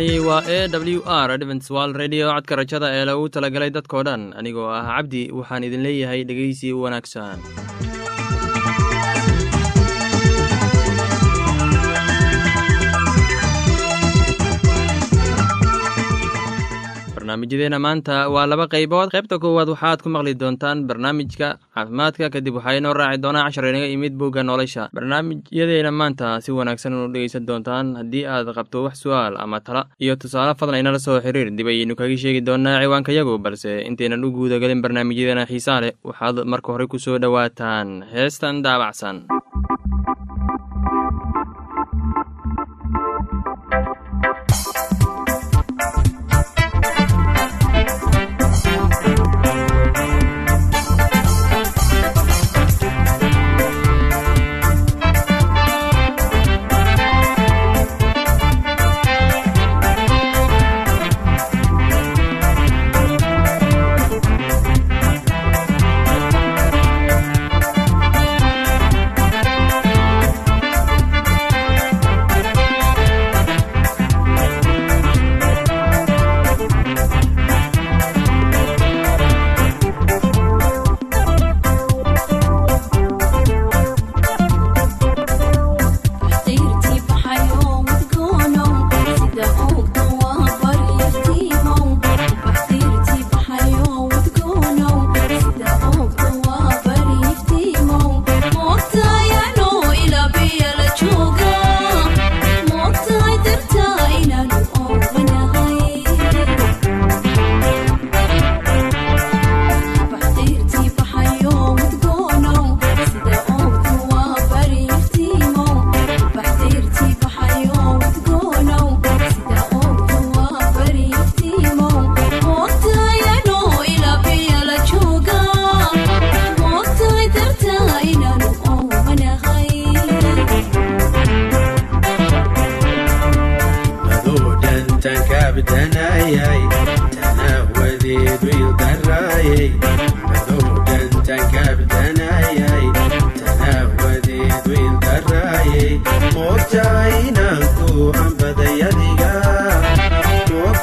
halkani waa e w r adventswal redio codka rajada ee lagu talagalay dadkoo dhan anigoo ah cabdi waxaan idin leeyahay dhegeysi wanaagsan barnaamijyadeena maanta waa laba qaybood. Qaybta koowaad waxaad ku maqli doontaan barnaamijka caafimaadka kadib waxaa inoo raaci doonaa cashar inaga imid bogga nolosha. Barnaamijyadeena maanta si wanaagsan u dhegeysan doontaan haddii aad qabto wax su'aal ama tala. Iyo tusaale fadlan inala soo xiriir dib ayaynu kaga sheegi doonaa ciwaankayagu balse intaynan u guudagelin barnaamijyadeena xiisaa leh waxaad marka hore ku soo dhowaataan. Heestan daabacsan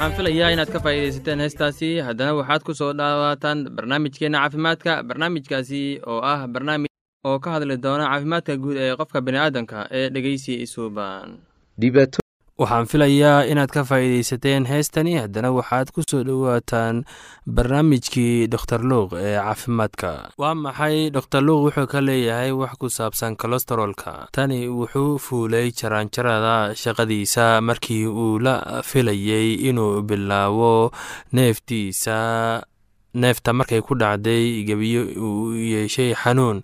waxaan filayaa inaad ka faa'iidaysateen heestaasi. Haddana waxaad ku soo dhawaataan barnaamijkeenna caafimaadka barnaamijkaasi oo ah barnaamij oo ka hadli doona caafimaadka guud ee qofka bini'aadanka ee dhegeysi isuuban waxaan filayaa inaad ka faa'iidaysateen heestani. Haddana waxaad ku soo dhowaataan barnaamijkii doktor luuq ee caafimaadka. Waa maxay? Doktor luuq wuxuu ka leeyahay wax ku saabsan kolestarolka tani wuxuu fuulay jaraanjarada shaqadiisa markii uu la filayey inuu bilaabo neeftiisa neefta markay ku dhacday gebiyo uu yeeshay xanuun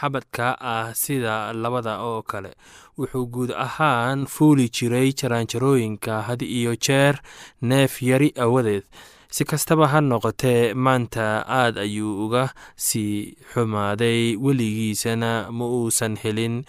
xabadka ah sida labada oo kale wuxuu guud ahaan fuuli jiray jaraanjarooyinka had iyo jeer neef yari awadeed. Si kastaba ha noqotee maanta aad ayuu uga sii xumaaday weligiisana ma uusan helin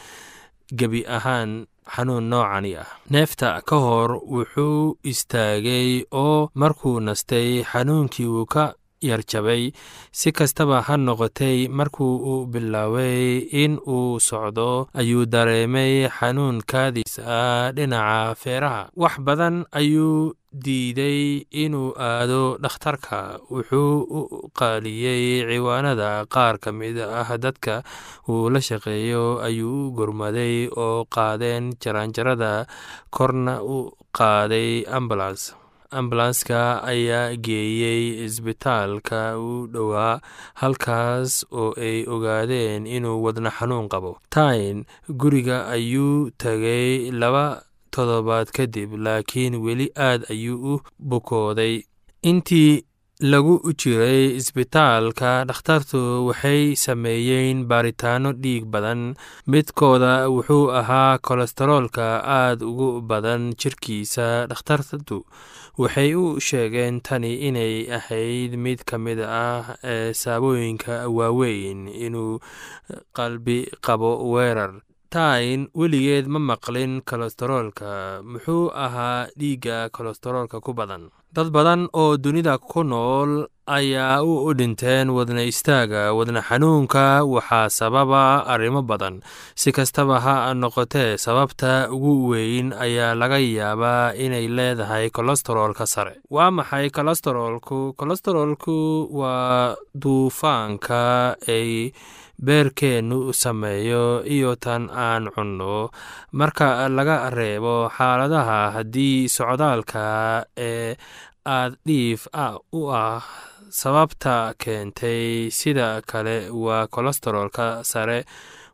gebi ahaan xanuun noocani ah. Neefta ka hor wuxuu istaagay oo markuu nastay xanuunkii uu ka yarjabay si kastaba ha noqotay markuu uu bilaabay in uu socdo ayuu dareemay xanuun kaadis ah dhinaca feeraha. Wax badan ayuu diiday inuu aado dhakhtarka. Wuxuu u qaaliyey ciwaanada qaar ka mid ah dadka uu la shaqeeyo ayuu u gurmaday oo qaadeen jaraanjarada korna u qaaday ambulans ambulanska ayaa geeyey isbitaalka u dhowaa halkaas oo ay ogaadeen inuu wadna xanuun qabo. Tain guriga ayuu tagay laba toddobaad kadib laakiin weli aad ayuu u bukooday. Intii lagu jiray isbitaalka dhakhtartu waxay sameeyeen baaritaano dhiig badan. Midkooda wuxuu ahaa kolestaroolka aad ugu badan jirkiisa dhakhtartu waxay u sheegeen tani inay ahayd mid ka mid ah ee saabooyinka waaweyn inuu qalbi qabo weerar. Tain weligeed ma maqlin kolestaroolka muxuu ahaa dhiigga kolestaroolka ku badan dad badan oo dunida ku nool ayaa u dhinteen wadna istaaga wadna xanuunka waxaa sababa arrimo badan. Si kastaba ha noqotee sababta ugu weyn ayaa laga yaabaa inay leedahay kolestaroolka sare. Waa maxay kolestaroolku? Kolestaroolku waa duufaanka ay beerkeennu sameeyo iyo tan aan cunno. Marka laga reebo xaaladaha haddii socdaalka ee aad dhiif ah u ah sababta keentay sida kale waa kolestaroolka sare.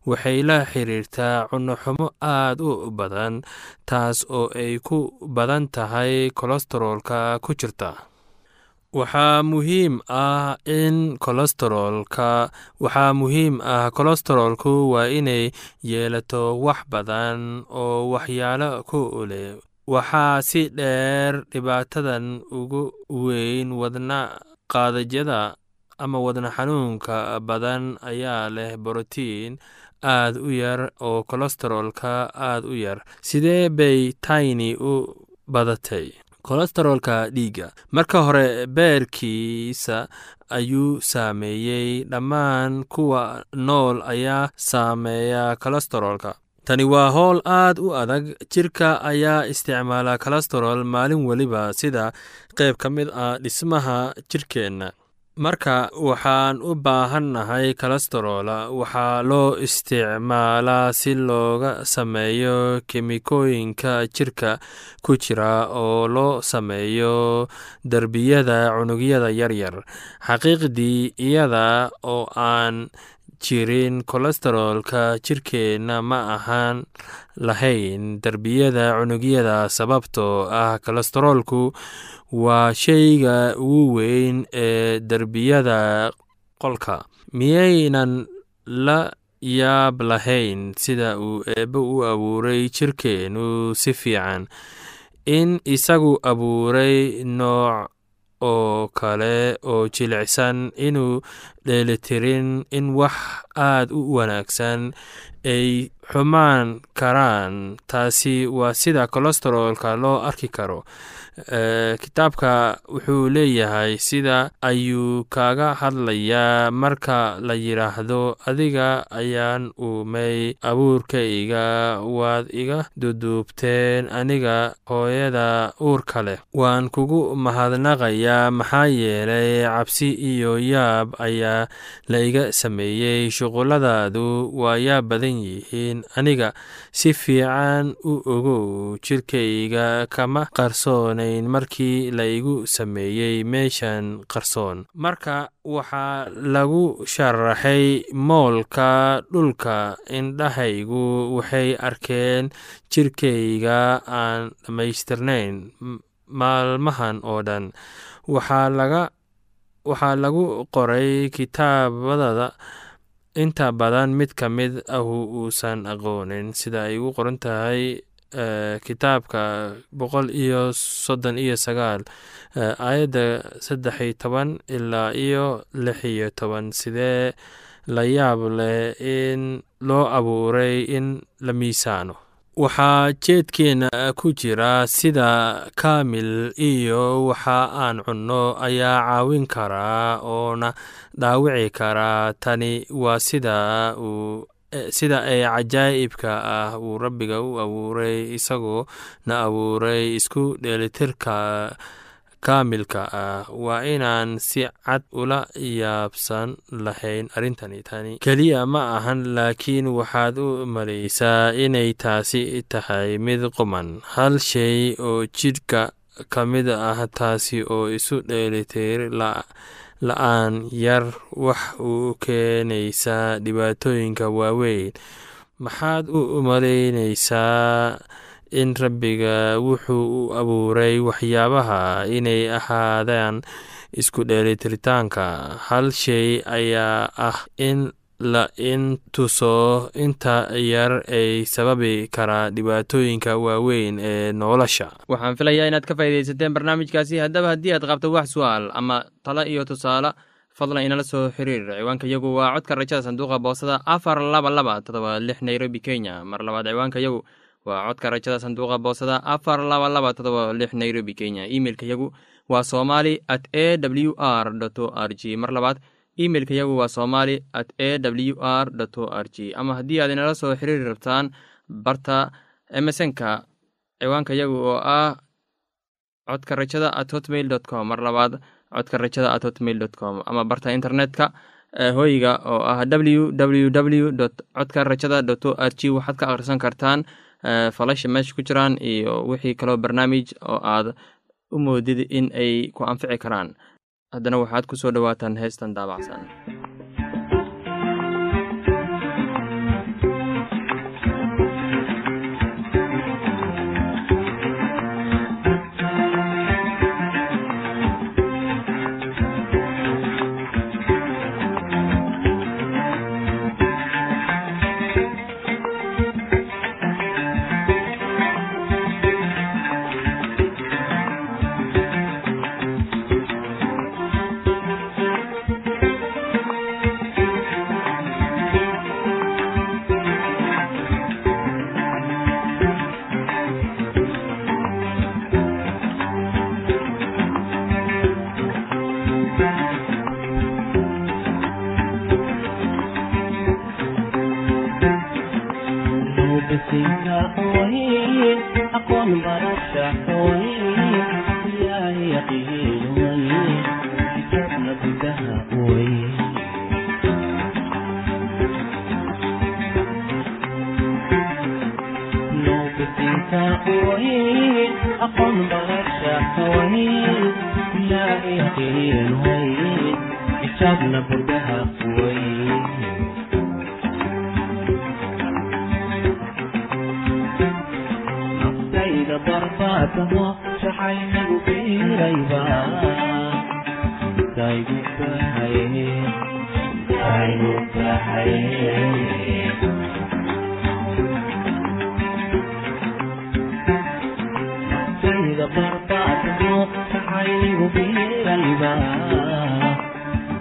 Waxay la xiriirtaa cunnoxumo aad u badan taas oo ay ku badan tahay kolestaroolka ku jirta. Waxaa muhiim ah in kolestaroolka waxaa muhiim ah kolestaroolku waa inay yeelato wax badan oo waxyaalo ku leh. Waxaa si dheer dhibaatadan ugu weyn wadna qaadajyada ama wadna xanuunka badan ayaa leh borotiin aad u yar oo kolestaroolka aad u yar. Sidee bay tayni u badatay? Kolestaroolka dhiigga. Marka hore beerkiisa ayuu saameeyey. Dhammaan kuwa nool ayaa saameeya kolestaroolka tani waa howl aad u adag. Jirka ayaa isticmaala kolestarool maalin weliba sida qayb ka mid ah dhismaha jirkeenna. Marka waxaan u baahannahay kolestarola waxaa loo isticmaalaa si looga sameeyo kemikooyinka jirka ku jira oo loo sameeyo derbiyada cunugyada yaryar xaqiiqdii iyada oo aan jirin kolestaroolka jirkeenna ma ahaan lahayn derbiyada cunugyada sababtoo ah kolestaroolku waa shayga ugu weyn ee derbiyada qolka. Miyaynan la yaab lahayn sida uu eebbe u abuuray jirkeennu si fiican in isagu abuuray nooc oo kale oo jilicsan inuu dheelitirin in wax aad u wanaagsan ay xumaan karaan. Taasi waa sida kolestaroolka loo arki karo. Kitaabka wuxuu leeyahay sida ayuu kaga hadlayaa. Marka la yidhaahdo adiga ayaan uumay abuurkayga waad iga duduubteen aniga hooyada uurka leh. Waan kugu mahadnaqayaa maxaa yeelay cabsi iyo yaab ayaa jirkayga la iga sameeyey shuqulladaadu waa yaa badan yihiin aniga si fiican u ogow jirkayga kama qarsoonayn markii la igu sameeyey meeshan qarsoon. Marka waxaa lagu sharaxay moolka dhulka indhahaygu waxay arkeen jirkayga aan dhammaystirnayn maalmahan oo dhan. Waxaa lagu qoray kitaabadada. Inta badan mid ka mid ahu uusan aqoonin. Sida ay ugu qoran tahay kitaabka boqol iyo soddon iyo sagaal aayadda saddex iyo toban ilaa iyo lix iyo toban. Sidee la yaab leh in loo abuuray in la miisaano waxaa jeedkeenna ku jira sida kaamil iyo waxa aan cunno ayaa caawin karaa oona dhaawici karaa tani waa sida uu sida ay cajaa'ibka ah uu rabbiga u abuuray isagoo na abuuray isku dheelitirka kaamilka ah waa inaan si cad ula yaabsan lahayn arrintani tani keliya ma ahan laakiin waxaad u malaysaa inay taasi tahay mid quman. Hal shay oo jidhka ka mid ah taasi oo isu dheelitir la'aan yar wax u keenaysaa dhibaatooyinka waaweyn. Maxaad u malaynaysaa in rabbiga wuxuu u abuuray waxyaabaha inay ahaadaan isku dheelitiritaanka. Hal shay ayaa ah in la in tuso inta yar ay sababi karaa dhibaatooyinka waaweyn ee nolosha. Waxaan filayaa inaad ka faaidaysateen barnaamijkaasi. Haddaba haddii aad qabto wax su'aal ama talo iyo tusaale fadlan inala soo xiriir. Ciwaanka yagu waa codka rajada sanduuqa boosada afar laba laba todoba lix nairobi kenya. Mar labaad ciwaanka yagu waa codka rajada sanduuqa boosada afar laba laba todoba lix nairobi kenya. Imeilka yagu waa somali at a w r o r g mar labaad imeilka yagu waa somali at a w r o r g ama haddii aad inala soo xiriiri rabtaan barta emesonka ciwaanka yagu oo ah codka rajada at hotmail com. Mar labaad codka rajada at hotmail com. Ama barta internetka hooyiga oo ah w w w dot codka rajada dot o r g waxaad ka akhrisan kartaan falasha meesha ku jiraan iyo wixii kaloo barnaamij oo aad u moodid in ay ku anfici karaan. Haddana waxaad ku soo dhowaataan heestan daabacsan كحوين أقوم بغشا حوين لا يهتين هين يسابنا بردها حوين سيدة ضرباتها شحين بيريبا سيدة حين سيدة حين 살고 빌랄라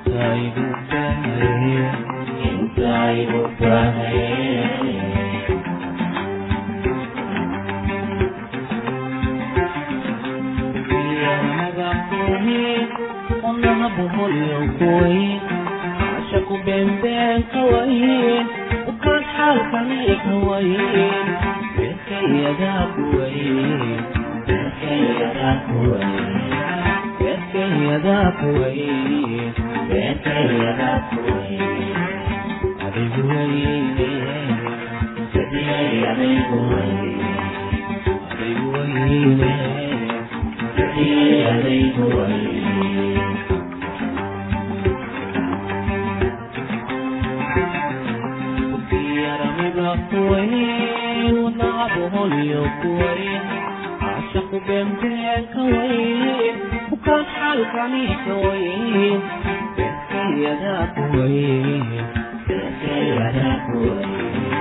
사이도 사해 사이도 사해 ونها بهول وكوي عشق بين بين قوين وكان حالك عليك هوين بيتك يا ذا قوين بيتك يا ذا قوين وين ونعبه اليوم وين alkamistooyin yada kuwaye yada kuwaye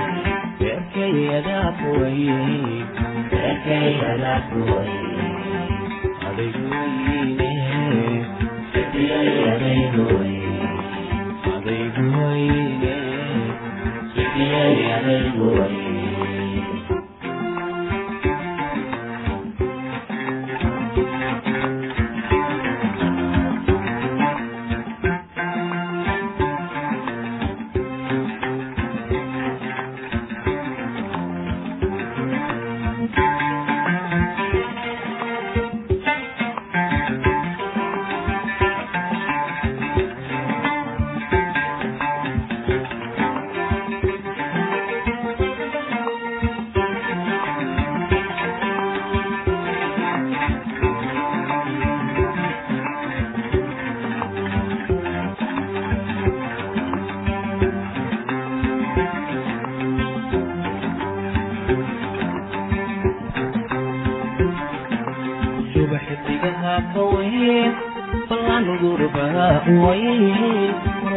waxaan gurbaha uwayy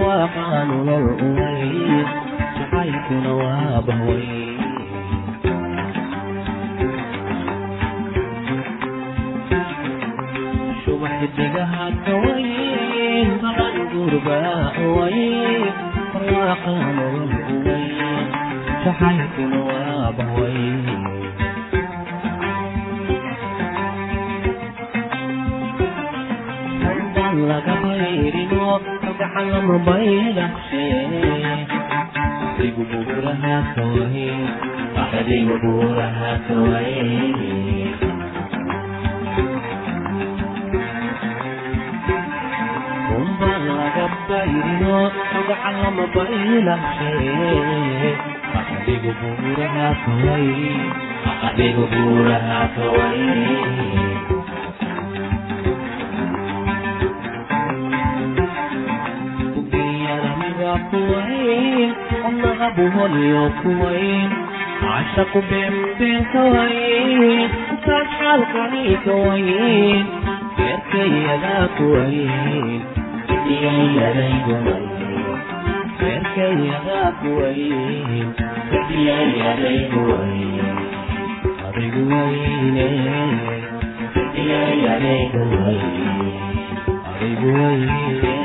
waxaan lol uway jacaylkuna waabaway subaxdigaha kaway waxaan gurbaha uway waxaan lol uway jacaylkuna waabaway waxaan lama bayda sigu buraha kawaye sigu buraha kawaye bayrino gacan lama baylahe adigu buraha kawaye adigu buraha kawaye كوين والله ابوه اليوكوين عشق بين كوين وكان حلقني كوين بيركي يا كوين بدي يا لي كوين بيركي يا كوين بدي يا لي كوين أريد أن يكون هناك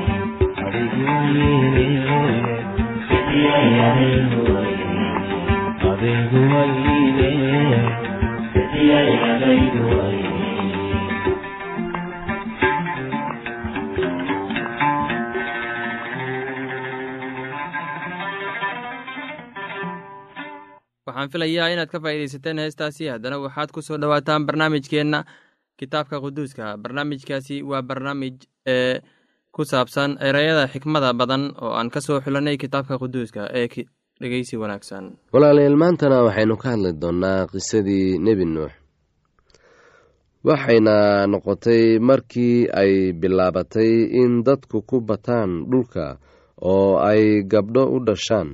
waxaan filayaa inaad ka faa'iidaysateen heestaasi. Haddana waxaad ku soo dhowaataan barnaamijkeenna kitaabka quduuska. Barnaamijkaasi waa barnaamij ee ku saabsan ereyada xikmada badan oo aan ka soo xulanay kitaabka quduuska ee dhegeysi wanaagsan. Walaalayaal maantana waxaynu ka hadli doonnaa qisadii nebi nuux. Waxayna noqotay markii ay bilaabatay in dadku ku bataan dhulka oo ay gabdho u dhashaan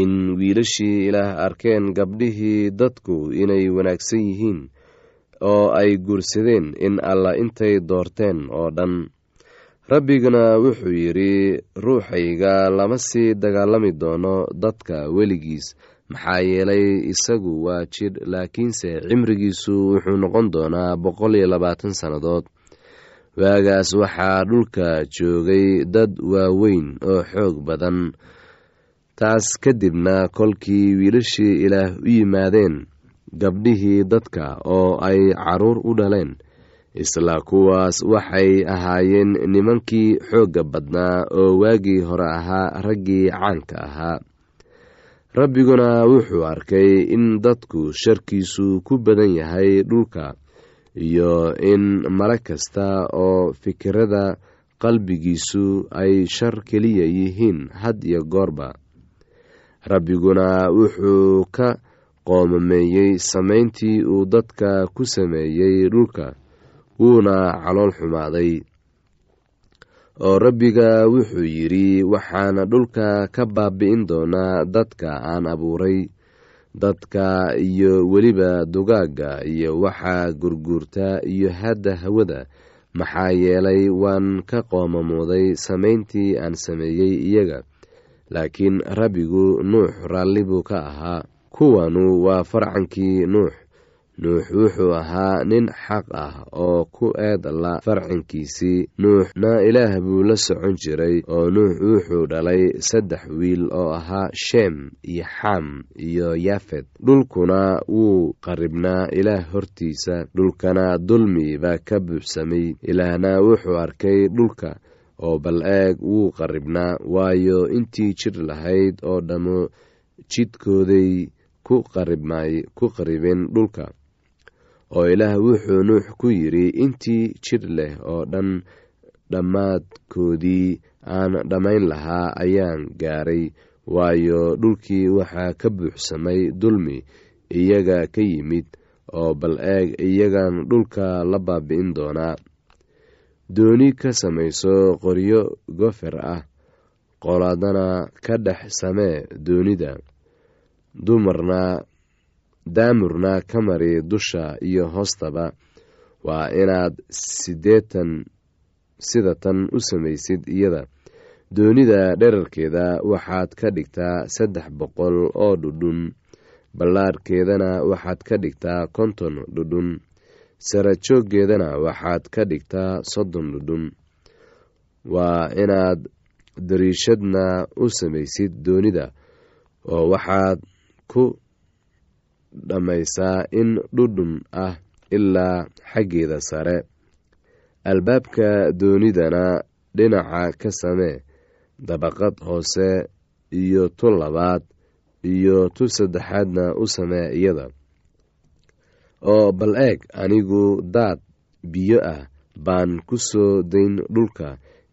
in wiilashii ilaah arkeen gabdhihii dadku inay wanaagsan yihiin oo ay guursadeen in alla intay doorteen oo dhan rabbiguna wuxuu yidhi ruuxayga lama sii dagaalami doono dadka weligiis. Maxaa yeelay isagu waa jidh laakiinse cimrigiisu wuxuu noqon doonaa boqol iyo labaatan sannadood. Waagaas waxaa dhulka joogay dad waaweyn oo xoog badan. Taas kadibna kolkii wiilashii ilaah u yimaadeen gabdhihii dadka oo ay carruur u dhaleen isla kuwaas waxay ahaayeen nimankii xoogga badnaa oo waagii hore ahaa raggii caanka ahaa. Rabbiguna wuxuu arkay in dadku sharkiisu ku badan yahay dhulka iyo in mala kasta oo fikirada qalbigiisu ay shar keliya yihiin had iyo goorba. Rabbiguna wuxuu ka qoomameeyey samayntii uu dadka ku sameeyey dhulka wuuna calool xumaaday. Oo rabbiga wuxuu yidhi waxaana dhulka ka baabi'in doonaa dadka aan abuuray dadka iyo weliba dugaagga iyo waxa gurguurta iyo hadda hawada. Maxaa yeelay waan ka qoomamooday samayntii aan sameeyey iyaga. Laakiin rabbigu nuux raalli buu ka ahaa. Kuwanu waa farcankii nuux nuux wuxuu ahaa nin xaq ah oo ku eed la farcankiisii nuuxna ilaah buu la socon jiray oo nuux wuxuu dhalay saddex wiil oo ahaa sheem iyo xam iyo yafet. Dhulkuna wuu qaribnaa ilaah hortiisa dhulkana dulmi baa ka buuxsamay. Ilaahna wuxuu arkay dhulka oo bal eeg wuu qaribnaa waayo intii jir lahayd oo dhammo jidkooday ku qaribeen dhulka oo ilaah wuxuu nuux ku yidhi intii jir leh oo dhan dhammaadkoodii aan dhammayn lahaa ayaan gaaray waayo dhulkii waxaa ka buuxsamay dulmi iyaga ka yimid oo bal eeg iyagan dhulka la baabi'in doonaa. Dooni ka samayso qoryo gofer ah qolaadana ka dhex samee doonida. Dumarna daamurna ka mari dusha iyo hoostaba. Waa inaad sideetan sida tan u samaysid iyada. Doonida dherarkeeda waxaad ka dhigtaa saddex boqol oo dhudhun. Ballaarhkeedana waxaad ka dhigtaa konton dhudhun. Sara jooggeedana waxaad ka dhigtaa soddon dhudhun. Waa inaad dariishadna u samaysid doonida oo waxaad ku dhammaysaa in dhudhun ah ilaa xaggeeda sare. Albaabka doonidana dhinaca ka samee dabaqad hoose iyo tu labaad iyo tu saddexaadna u samee iyada. Oo bal eeg anigu daad biyo ah baan ku soo dayn dhulka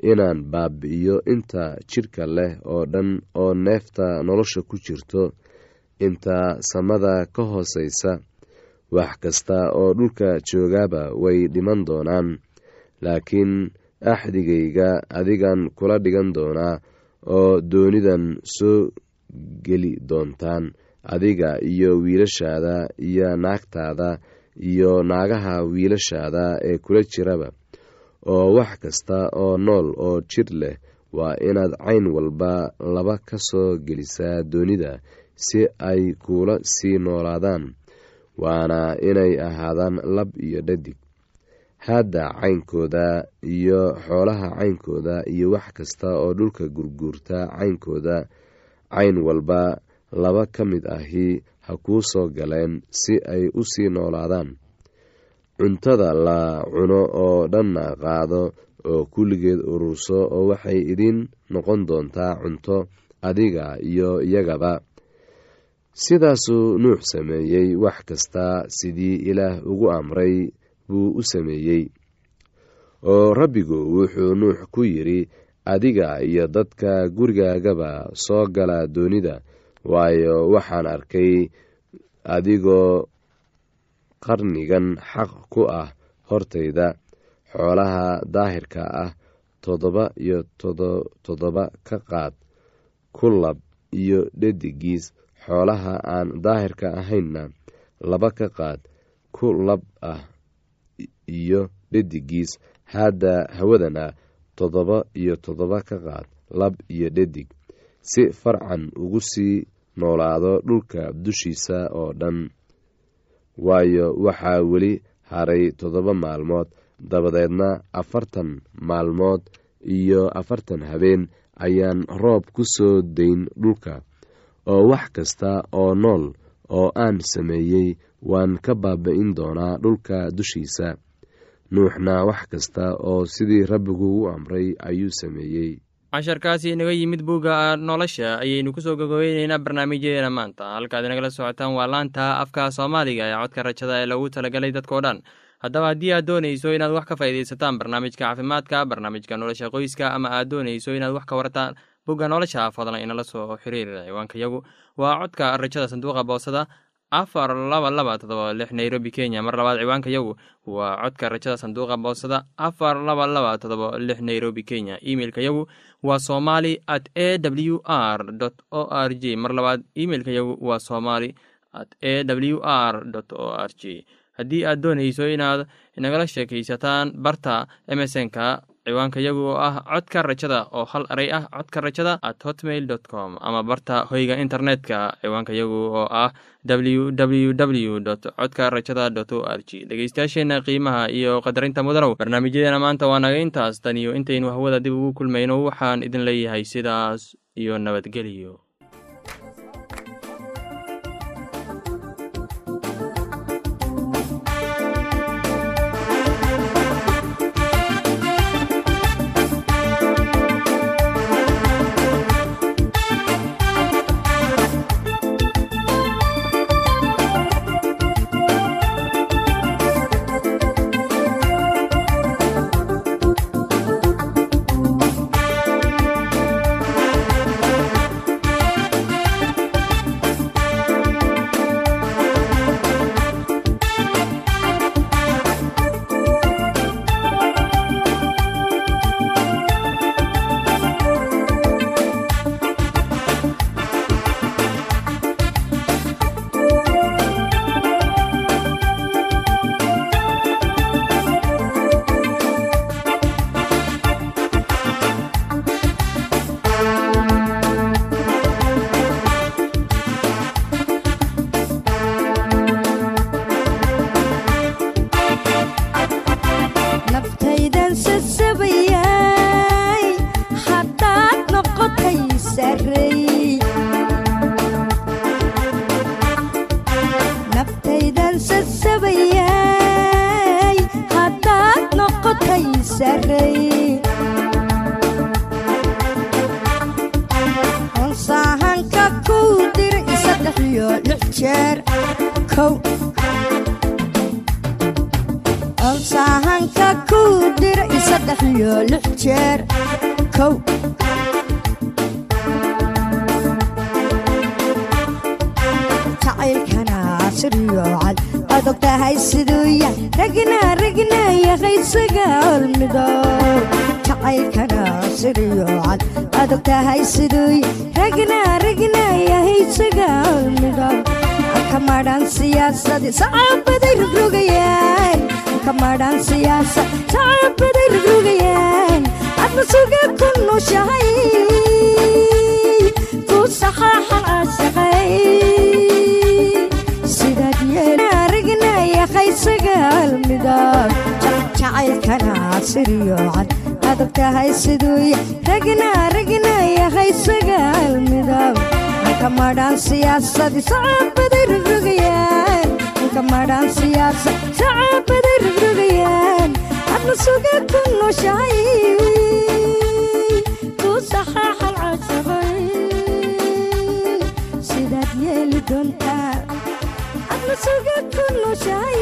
inaan baabi'iyo inta jidhka leh oo dhan oo neefta nolosha ku jirto inta samada ka hooseysa wax kasta oo dhulka joogaaba way dhiman doonaan. Laakiin axdigayga adigan kula dhigan doonaa oo doonidan soo geli doontaan adiga iyo wiilashaada iyo naagtaada iyo naagaha wiilashaada ee kula jiraba. Oo wax kasta oo nool oo jir leh waa inaad cayn walba laba ka soo gelisaa doonida si ay kuula sii noolaadaan waana inay ahaadaan lab iyo dhadig. Hadda caynkooda iyo xoolaha caynkooda iyo wax kasta oo dhulka gurguurta caynkooda cayn walba laba ka mid ahi ha kuu soo galeen si ay u sii noolaadaan. Cuntada la cuno oo dhanna qaado oo kulligeed ururso oo waxay idiin noqon doontaa cunto adiga iyo iyagaba sidaasuu nuux sameeyey wax kasta sidii ilaah ugu amray buu u sameeyey. Oo rabbigu wuxuu nuux ku yidhi adiga iyo dadka gurigaagaba soo gala doonida waayo waxaan arkay adigoo qarnigan xaq ku ah hortayda xoolaha daahirka ah toddoba iyo toddoba ka qaad ku lab iyo dhedigiis xoolaha aan daahirka ahaynna laba ka qaad ku lab ah iyo dhedigiis hadda hawadana toddoba iyo toddoba ka qaad lab iyo dhedig si farcan ugu sii noolaado dhulka dushiisa oo dhan. Waayo waxaa weli haray toddoba maalmood dabadeedna afartan maalmood iyo afartan habeen ayaan roob ku soo dayn dhulka oo wax kasta oo nool oo aan sameeyey waan ka baaba-in doonaa dhulka dushiisa. Nuuxna wax kasta oo sidii rabbigu u amray ayuu sameeyey. Casharkaasi inaga yimid bugga nolosha ayaynu ku soo gogobeyneynaa barnaamijyadeena maanta. Halkaad inagala socotaan waa laanta afka soomaaliga ee codka rajada ee lagu talagalay dadkao dhan. Haddaba haddii aad doonayso inaad wax ka faaidaysataan barnaamijka caafimaadka barnaamijka nolosha qoyska ama aad doonayso inaad wax ka wartaan bugga nolosha fadlan inala soo xiriir ciwaankayagu waa codka rajada sanduuqa boosada afar laba laba todoba lix nairobi kenya. Mar labaad ciwaankayagu waa codka rajada sanduuqa boosada afar laba laba todoba lix nairobi kenya. Imeilkayagu waa somali at a w r o r j mar labaad imeilkayagu waa somali at a w r o r j haddii aad doonayso inaad nagala sheekaysataan barta emesonka ciwaankayagu oo ah codka rajada oo hal eray ah codka rajada at hotmail dot com ama barta hoyga internetka ciwaankayagu oo ah w w w dot codka rajada dot o r g dhegeystayaasheena qiimaha iyo qadarinta mudanow barnaamijyadeena maanta waa naga intaas. Tan iyo intaynu hawada dib ugu kulmayno waxaan idin leeyahay sidaas iyo nabadgelyo jeer kow olsahanka kuu dhiro i saddex iyo lix jeer kow jacaylkana siriyo cad aad ogtahay siduu ya ragna ragna yahay isaga olmidow jacaylkana siriyo cad aad ogtahay siduu ya ragna ragna sacaabaday rogrogayaan adna suga ku nushahay ku saxaaxan aasaqay sidaad yeelaragnayaqay sagaal midab jacaylkana siriyoocan adag tahay siduu ragna ragnayaqay sagaal midab kamadhaan siyaasadi sacaabaday rogrogayaan kamadhaan siyaasa sacaabaday rogrogayaan adna suga ku nushahay ku saxaaxan caasaqay sidaad yeeli doontaa adna suga ku nushahay